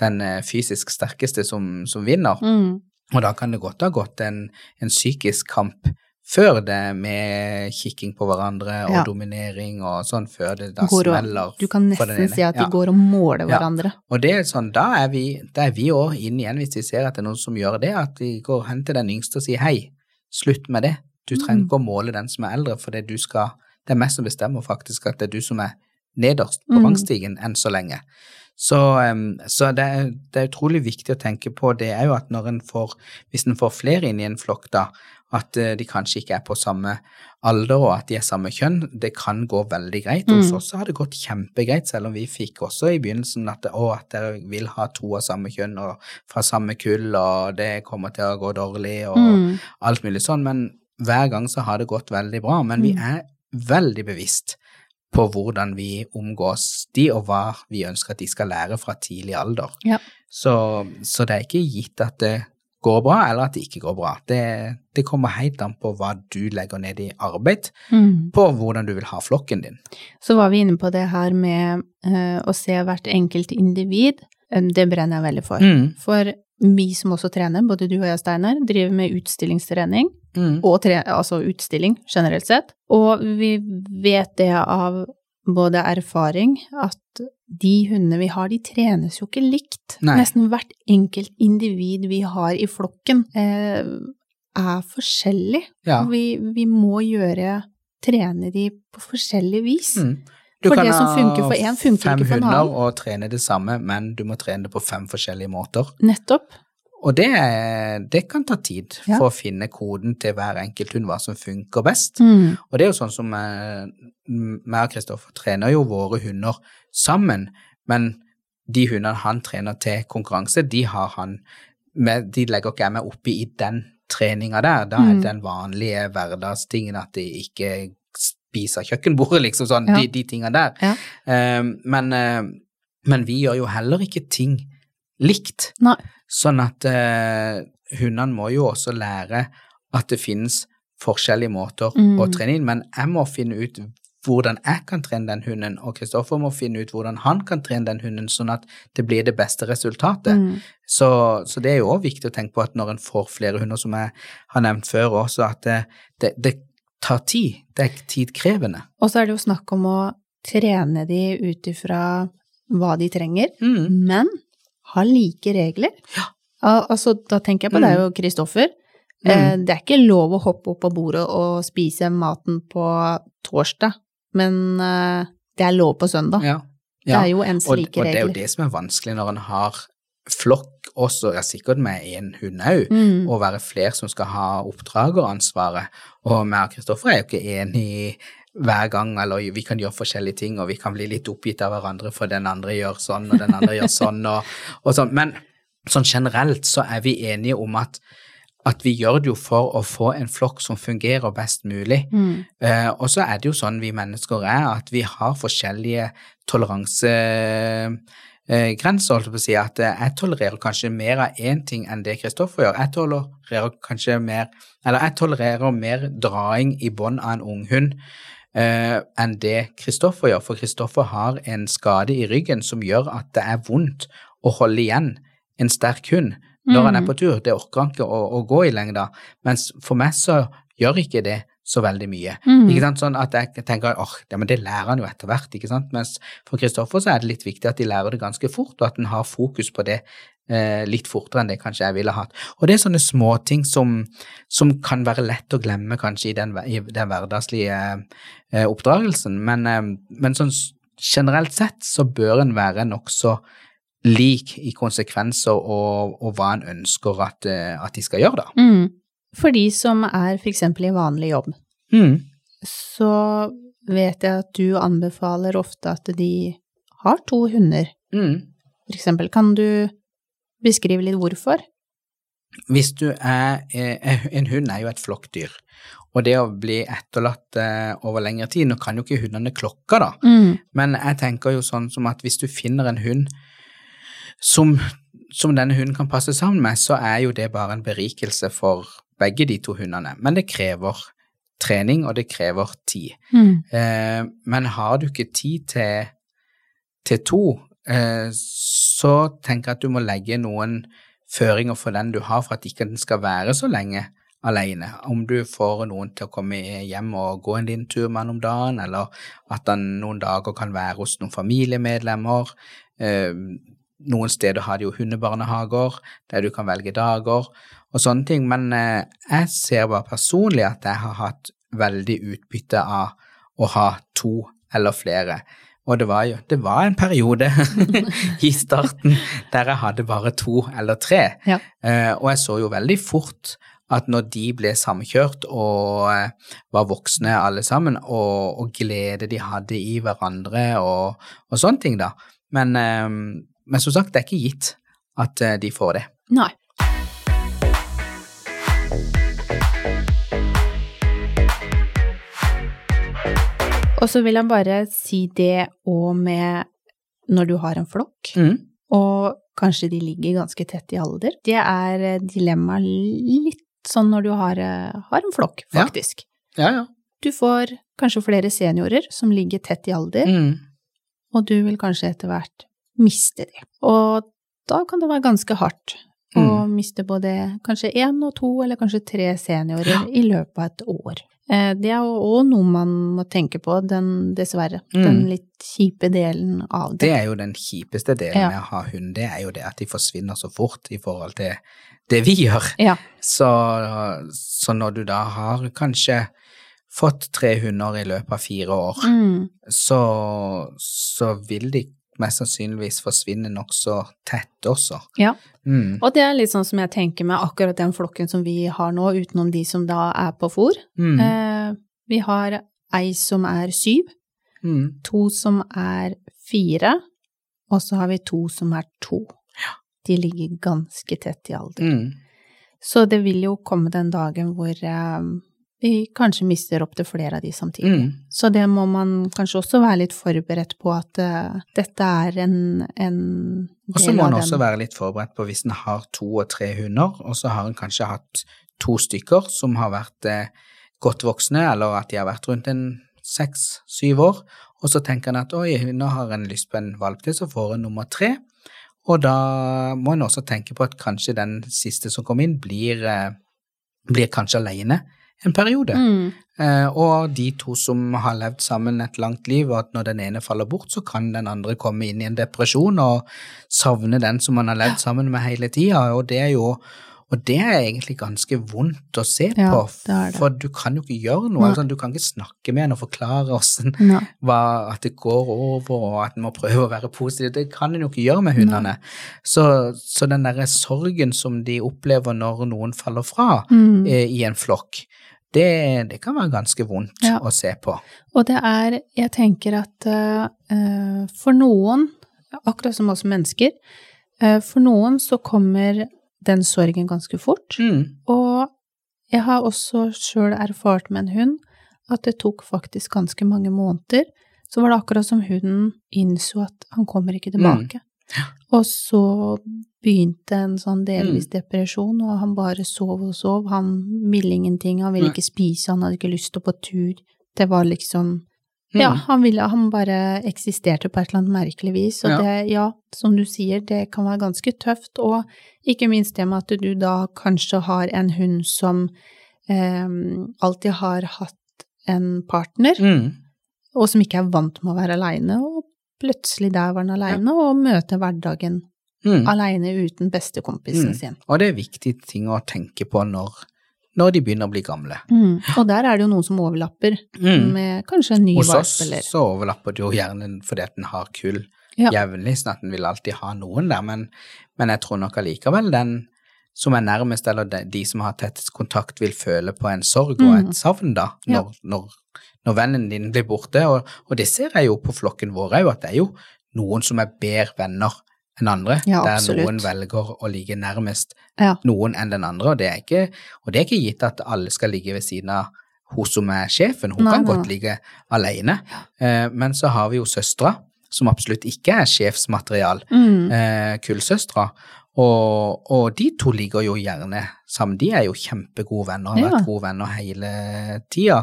den eh, fysisk sterkeste som, som vinner. Mm. Og da kan det godt ha gått en, en psykisk kamp før det med kikking på hverandre og Ja. dominering og sånn, før det da Går og- smeller Du kan nesten si at de Ja. går og måler Ja. hverandre. Og det er sånn, da er vi da er vi òg inn igjen, hvis vi ser at det er noen som gjør det, at de går hen til den yngste og sier hei, slutt med det. Du trenger Mm. ikke å måle den som er eldre, for det du skal Det er meg som bestemmer faktisk at det er du som er nederst på Mm. rangstigen enn så lenge. Så, så det, er, det er utrolig viktig å tenke på det er jo at når en får, hvis en får flere inn i en flokk da, at eh, de kanskje ikke er på samme alder og at de er samme kjønn, det kan gå veldig greit. Mm. Hos oss har det gått kjempegreit, selv om vi fikk også i begynnelsen at, å, at dere vil ha to av samme kjønn og fra samme kull, og det kommer til å gå dårlig og Mm. alt mulig sånn, men hver gang så har det gått veldig bra. Men vi Mm. er veldig bevisst på hvordan vi omgås de, og hva vi ønsker at de skal lære fra tidlig alder. Ja. Så, så det er ikke gitt at det går bra, eller at det ikke går bra. Det, det kommer helt an på hva du legger ned i arbeid, Mm. på hvordan du vil ha flokken din. Så var vi inne på det her med uh, å se hvert enkelt individ. Det brenner jeg veldig for. Mm, For vi som også trener, både du og jeg, Steinar, driver med utstillingstrening, mm, tre, altså utstilling generelt sett. Og vi vet det av både erfaring at de hundene vi har, de trenes jo ikke likt. Nei. Nesten hvert enkelt individ vi har i flokken eh, er forskjellig. ja. Vi, vi må gjøre trene de på forskjellig vis. Mm. Du For kan det som funker for én, funker ikke for en annen. og trene det samme, men du må trene det på fem forskjellige måter. Nettopp. Og det, det kan ta tid Ja. for å finne koden til hver enkelt hund, hva som funker best. Mm. Og det er jo sånn som eh, meg og Kristoffer trener jo våre hunder sammen, men de hundene han trener til konkurranse, de har han med, De legger ikke jeg meg oppi i den treninga der. Da er Mm. den vanlige hverdagstingen at de ikke spiser kjøkkenbordet, liksom sånn, Ja. de, de tingene der. Ja. Uh, men, uh, men vi gjør jo heller ikke ting likt. Nei. Sånn at uh, hundene må jo også lære at det finnes forskjellige måter Mm. å trene inn, men jeg må finne ut hvordan jeg kan trene den hunden, og Kristoffer må finne ut hvordan han kan trene den hunden, sånn at det blir det beste resultatet. Mm. Så, så det er jo også viktig å tenke på at når en får flere hunder, som jeg har nevnt før også, at det, det, det tar tid. Det er tidkrevende. Og så er det jo snakk om å trene de ut ifra hva de trenger, Mm. men ha like regler. Ja. Al altså, da tenker jeg på, mm. deg og Kristoffer. Eh, Mm. det er ikke lov å hoppe opp på bordet og spise maten på torsdag, men eh, det er lov på søndag. Ja. Det er jo ens like regler. og det er jo det som er vanskelig når en har flokk også, ja, sikkert med én hund òg, Mm. og være flere som skal ha oppdrageransvaret. Og meg og Kristoffer er jo ikke enige hver gang, eller vi kan gjøre forskjellige ting, og vi kan bli litt oppgitt av hverandre for den andre gjør sånn, og den andre gjør sånn, og, og sånn. Men sånn generelt så er vi enige om at, at vi gjør det jo for å få en flokk som fungerer best mulig. Mm. Eh, og så er det jo sånn vi mennesker er, at vi har forskjellige toleransegrenser, holdt jeg på å si. At eh, jeg tolererer kanskje mer av én ting enn det Kristoffer gjør. Jeg tolererer kanskje mer Eller jeg tolererer mer draing i bånd av en unghund eh, enn det Kristoffer gjør. For Kristoffer har en skade i ryggen som gjør at det er vondt å holde igjen en sterk hund når han er Mm. på tur. Det orker han ikke å, å gå i lengda. Mens for meg så gjør ikke det så veldig mye. Mm. Ikke sant? Sånn at jeg tenker åh, ja, det lærer han jo etter hvert, ikke sant. Mens for Kristoffer så er det litt viktig at de lærer det ganske fort, og at en har fokus på det eh, litt fortere enn det kanskje jeg ville hatt. Og det er sånne småting som, som kan være lett å glemme kanskje i den, i den hverdagslige eh, oppdragelsen, men, eh, men sånn generelt sett så bør en være nokså lik i konsekvenser og, og hva en ønsker at, eh, at de skal gjøre, da. Mm. For de som er eksempel i vanlig jobb, Mm. så vet jeg at du anbefaler ofte at de har to hunder. Mm. For eksempel, kan du beskrive litt hvorfor? Hvis du er eh, En hund er jo et flokkdyr, og det å bli etterlatt eh, over lengre tid Nå kan jo ikke hundene klokka, da, Mm. men jeg tenker jo sånn som at hvis du finner en hund som, som denne hunden kan passe sammen med, så er jo det bare en berikelse for begge de to hundene. Men det krever trening, og det krever tid. Mm. Eh, men har du ikke tid til, til to, eh, så tenker jeg at du må legge noen føringer for den du har, for at ikke den skal være så lenge alene. Om du får noen til å komme hjem og gå en liten tur med han om dagen, eller at han noen dager kan være hos noen familiemedlemmer. Eh, noen steder har de jo hundebarnehager der du kan velge dager og sånne ting, men eh, jeg ser bare personlig at jeg har hatt veldig utbytte av å ha to eller flere. Og det var jo det var en periode i starten der jeg hadde bare to eller tre. Ja. Eh, og jeg så jo veldig fort at når de ble samkjørt og eh, var voksne alle sammen, og, og glede de hadde i hverandre og, og sånne ting, da. Men, men som sagt, det er ikke gitt at de får det. Nei. Og så vil han bare si det òg med når du har en flokk, Mm. og kanskje de ligger ganske tett i alder. Det er dilemmaet litt sånn når du har, eh, har en flokk, faktisk. Ja, ja. Du får kanskje flere seniorer som ligger tett i alder, Mm. og du vil kanskje etter hvert miste de. Og da kan det være ganske hardt å miste både kanskje én og to, eller kanskje tre seniorer Ja. i løpet av et år. Eh, Det er òg noe man må tenke på, den, dessverre. Den Mm. litt kjipe delen av det. Det er jo den kjipeste delen Ja. med å ha hund, det er jo det at de forsvinner så fort i forhold til det vi gjør. Ja. Så, så når du da har kanskje fått tre hunder i løpet av fire år, Mm. så, så vil de mest sannsynligvis forsvinner nokså tett også. ja. Mm. Og det er litt sånn som jeg tenker med akkurat den flokken som vi har nå, utenom de som da er på fôr. Mm. Eh, vi har ei som er syv, Mm. to som er fire, og så har vi to som er to. De ligger ganske tett i alder. Mm. Så det vil jo komme den dagen hvor eh, vi kanskje mister opptil flere av de samtidig. Mm. Så det må man kanskje også være litt forberedt på at uh, dette er en, en Og så må man en også være litt forberedt på hvis en har to og tre hunder, og så har en kanskje hatt to stykker som har vært uh, godt voksne, eller at de har vært rundt en seks-syv år, og så tenker en at oi, nå har en lyst på en valp til, så får en nummer tre. Og da må en også tenke på at kanskje den siste som kommer inn, blir, uh, blir kanskje alene en periode. Mm. Eh, og de to som har levd sammen et langt liv, og at når den ene faller bort, så kan den andre komme inn i en depresjon og savne den som man har levd sammen med hele tida, og det er jo og det er egentlig ganske vondt å se Ja, på, det det. for du kan jo ikke gjøre noe. Altså, du kan ikke snakke med henne og forklare åssen at det går over, og at en må prøve å være positiv. Det kan en jo ikke gjøre med hundene. Så, så den derre sorgen som de opplever når noen faller fra Mm. eh, i en flokk, det, det kan være ganske vondt Ja. å se på. Og det er, jeg tenker at eh, for noen, akkurat som oss mennesker, uh, for noen så kommer den sorgen ganske fort. Mm. Og jeg har også sjøl erfart med en hund at det tok faktisk ganske mange måneder. Så var det akkurat som hunden innså at han kommer ikke tilbake. Og så begynte en sånn delvis depresjon, og han bare sov og sov. Han ville ingenting, han ville ikke spise, han hadde ikke lyst til å på tur. Det var liksom Mm. Ja, han ville Han bare eksisterte på et eller annet merkelig vis. Og Ja. det, ja, som du sier, det kan være ganske tøft. Og ikke minst det med at du da kanskje har en hund som eh, alltid har hatt en partner, Mm. og som ikke er vant med å være aleine, og plutselig der var han aleine, og møte hverdagen Mm. aleine uten bestekompisen Mm. sin. Og det er viktige ting å tenke på når, når de begynner å bli gamle. Og der er det jo noen som overlapper Mm. med kanskje en ny Hos valp, oss eller så overlapper det jo gjerne fordi at en har kull Ja. jevnlig, sånn at en vil alltid ha noen der, men, men jeg tror nok allikevel den som er nærmest, eller de, de som har tettest kontakt, vil føle på en sorg og Mm. et savn da, Ja. når, når, når vennen din blir borte, og, og det ser jeg jo på flokken vår òg, at det er jo noen som er bedre venner enn andre, Ja, der noen velger å ligge nærmest Ja. noen enn den andre, og det er ikke, og det er ikke gitt at alle skal ligge ved siden av hun som er sjefen, hun Nei, kan nei. godt ligge alene, eh, men så har vi jo søstra, som absolutt ikke er sjefsmaterial, Mm. eh, kullsøstra, og, og de to ligger jo gjerne sammen, de er jo kjempegode venner, har Ja. vært gode venner hele tida,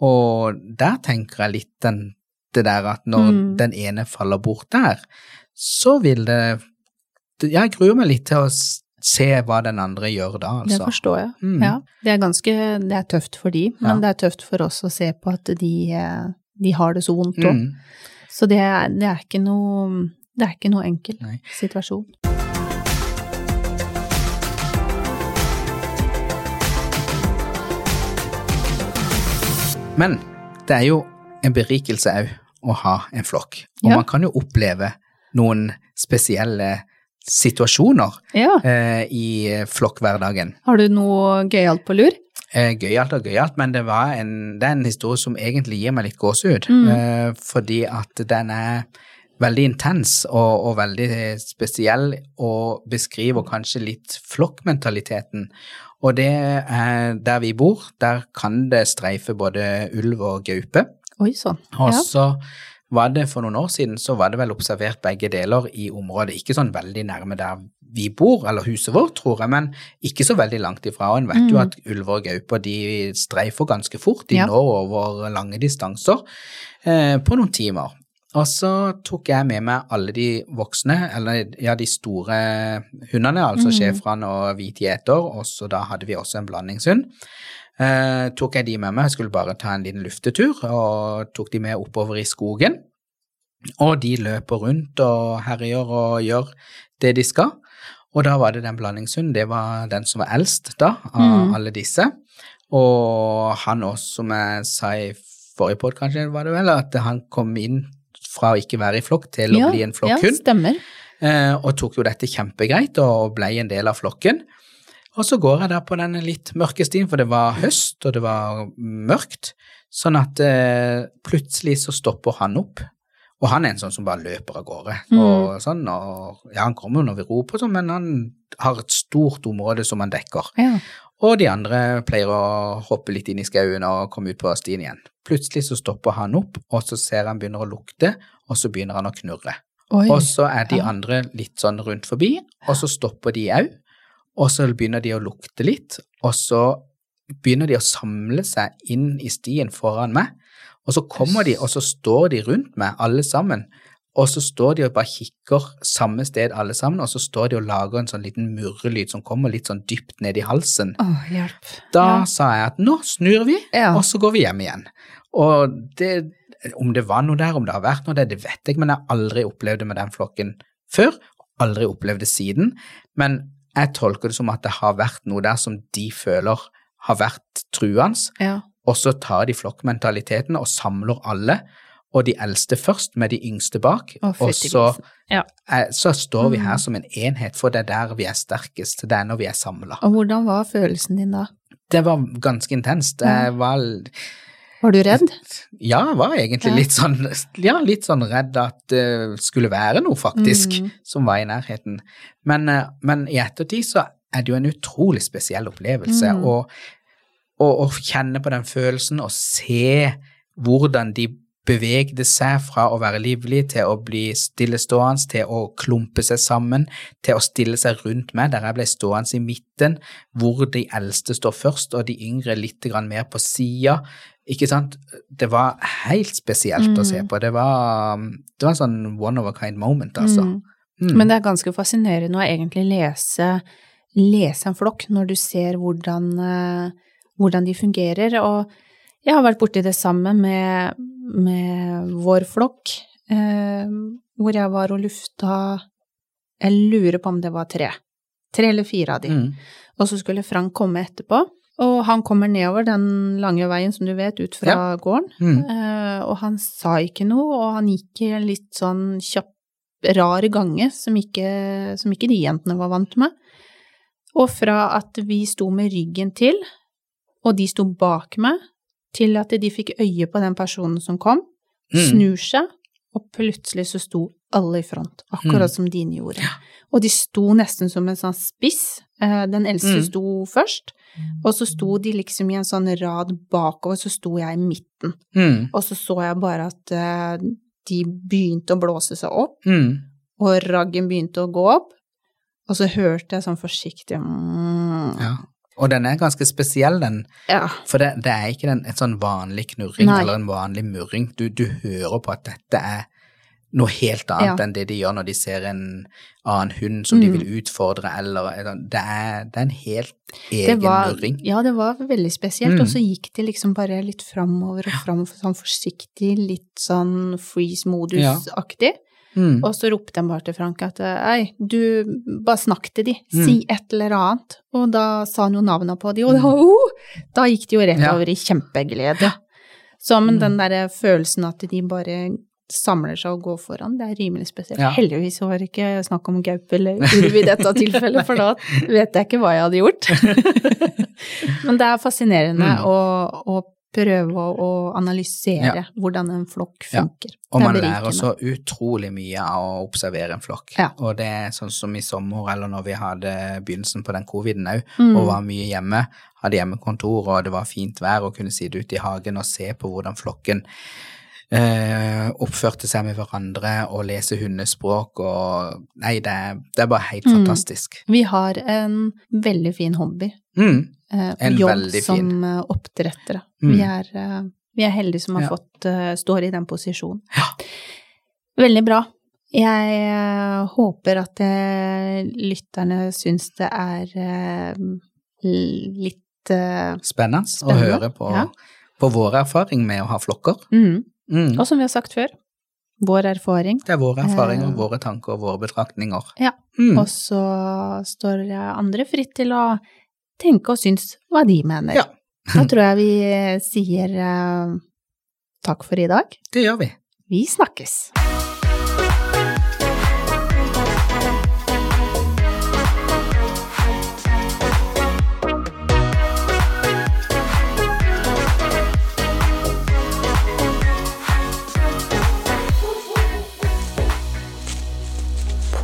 og der tenker jeg litt den, det der at når Mm. den ene faller bort der, så vil det, det- jeg gruer meg litt til å se hva den andre gjør da, Det altså. forstår jeg. Mm. Ja, det er ganske Det er tøft for de, men Ja. det er tøft for oss å se på at de, eh, de har det så vondt òg. Mm. Så det det er ikke noe Det er ikke noe enkel Nei. situasjon. Men det er jo en berikelse òg å ha en flokk. Og Ja. man kan jo oppleve noen spesielle situasjoner Ja. eh, i flokkhverdagen. Har du noe gøyalt på lur? Eh, gøyalt og gøyalt, men det, var en, det er en historie som egentlig gir meg litt gåsehud. Mm. Eh, fordi at den er veldig intens og, og veldig spesiell, og beskriver kanskje litt flokkmentaliteten. Og det er der vi bor, der kan det streife både ulv og gaupe. Oi sann. Og så var det for noen år siden, så var det vel observert begge deler i området. Ikke sånn veldig nærme der vi bor, eller huset vårt, tror jeg, men ikke så veldig langt ifra. Og en vet jo Mm. at ulver og gauper de streifer ganske fort. De Ja. når over lange distanser eh, på noen timer. Og så tok jeg med meg alle de voksne, eller ja, de store hundene, altså Mm. og hvit gjeter, og så da hadde vi også en blandingshund. Eh, tok jeg de med meg, jeg skulle bare ta en liten luftetur, og tok de med oppover i skogen. Og de løper rundt og herjer og gjør det de skal. Og da var det den blandingshunden, det var den som var eldst da, av Mm. alle disse. Og han også, som jeg sa i forrige podd, kanskje, var det vel, at han kom inn fra å ikke være i flokk til å bli en Ja, flokkhund. stemmer. Eh, og tok jo dette kjempegreit og ble en del av flokken. Og så går jeg der på denne litt mørke stien, for det var høst og det var mørkt, sånn at eh, plutselig så stopper han opp. Og han er en sånn som bare løper av gårde. Mm. Og sånn, og ja, han kommer jo når vi roper, sånn, men han har et stort område som han dekker. Ja. Og de andre pleier å hoppe litt inn i skauen og komme ut på stien igjen. Plutselig så stopper han opp, og så ser han begynner å lukte, og så begynner han å knurre. Oi. Og så er de andre litt sånn rundt forbi, og så stopper de òg. Og så begynner de å lukte litt, og så begynner de å samle seg inn i stien foran meg. Og så kommer de, og så står de rundt meg, alle sammen. Og så står de og bare kikker samme sted, alle sammen, og så står de og lager en sånn liten murrelyd som kommer litt sånn dypt ned i halsen. Oh, hjelp. Da Ja. sa jeg at nå snur vi, Ja. og så går vi hjem igjen. Og det, om det var noe der, om det har vært noe der, det vet jeg, men jeg har aldri opplevd det med den flokken før. Aldri opplevd det siden. Men jeg tolker det som at det har vært noe der som de føler har vært truende, Ja. og så tar de flokkmentaliteten og samler alle. Og de eldste først, med de yngste bak. Oh, og så. Ja. eh, så står vi Mm. her som en enhet, for det er der vi er sterkest. Det er når vi er samla. Og hvordan var følelsen din da? Det var ganske intenst. Jeg var Var du redd? Ja, jeg var egentlig Ja. litt sånn Ja, litt sånn redd at det skulle være noe, faktisk, Mm. som var i nærheten. Men, eh, men i ettertid så er det jo en utrolig spesiell opplevelse Mm. å, og, å kjenne på den følelsen og se hvordan de bevegde seg fra å være livlig til å bli stillestående, til å klumpe seg sammen, til å stille seg rundt meg, der jeg ble stående i midten, hvor de eldste står først, og de yngre litt mer på sida. Ikke sant? Det var helt spesielt å se Mm. på. Det var, det var en sånn one of a kind moment, altså. Mm. Mm. Men det er ganske fascinerende å egentlig lese, lese en flokk når du ser hvordan, eh, hvordan de fungerer. Og jeg har vært borti det samme med, med vår flokk, eh, hvor jeg var og lufta Jeg lurer på om det var tre. Tre eller fire av de. Mm. Og så skulle Frank komme etterpå. Og han kommer nedover den lange veien, som du vet, ut fra gården. Mm. Eh, og han sa ikke noe, og han gikk i en litt sånn kjapp, rar gange som ikke, som ikke de jentene var vant med. Og fra at vi sto med ryggen til, og de sto bak meg, til at de fikk øye på den personen som kom, Mm. snur seg, og plutselig så sto alle i front, akkurat Mm. som dine gjorde. Og de sto nesten som en sånn spiss. Eh, Den eldste Mm. sto først, og så sto de liksom i en sånn rad bakover, så sto jeg i midten. Mm. Og så så jeg bare at eh, de begynte å blåse seg opp, Mm. og raggen begynte å gå opp, og så hørte jeg sånn forsiktig mm, Ja. Og den er ganske spesiell, den. ja. For det, det er ikke den, et sånn vanlig knurring Nei. eller en vanlig murring. Du, du hører på at dette er noe helt annet Ja. enn det de gjør når de ser en annen hund som de Mm. vil utfordre, eller eller- Det er, det er en helt Det egen var, murring. ja, det var veldig spesielt, Mm. og så gikk de liksom bare litt framover og framover, sånn forsiktig, litt sånn freeze-modus-aktig. Mm. Og så ropte jeg bare til Frank at ei, du, bare snakk til de, Mm. si et eller annet. Og da sa han jo navnet på de, og da, oh, da gikk de jo rett over i kjempeglede. Så men Mm. den derre følelsen at de bare samler seg og går foran. Det er rimelig spesielt. Ja. Heldigvis var det ikke snakk om gaupe eller ulv i dette tilfellet, for da vet jeg ikke hva jeg hadde gjort. Men det er fascinerende Mm. å, å prøve å, analysere hvordan en flokk Ja. funker. Og er man lærer så utrolig mye av å observere en flokk. Ja. Og det er sånn som i sommer, eller når vi hadde begynnelsen på den coviden òg, Mm. og var mye hjemme, hadde hjemmekontor, og det var fint vær, og kunne sitte ute i hagen og se på hvordan flokken eh, oppførte seg med hverandre, og lese hundespråk, og Nei, det det er bare helt Mm. fantastisk. Vi har en veldig fin hobby. Mm. eh, En jobb veldig som fin. som oppdrettere. Mm. Vi, er, eh, vi er heldige som har Ja. fått eh, står i den posisjonen. Ja. Veldig bra. Jeg eh, håper at lytterne syns det er litt eh, Spennende, å høre på, ja. på vår erfaring med å ha flokker. mm. Mm. Og som vi har sagt før, vår erfaring. Det er vår erfaring Eh. våre tanker og våre betraktninger. Ja. Mm. Og så står andre fritt til å tenke og synes hva de mener. Ja. Da tror jeg vi sier eh, takk for i dag. Det gjør vi. Vi snakkes!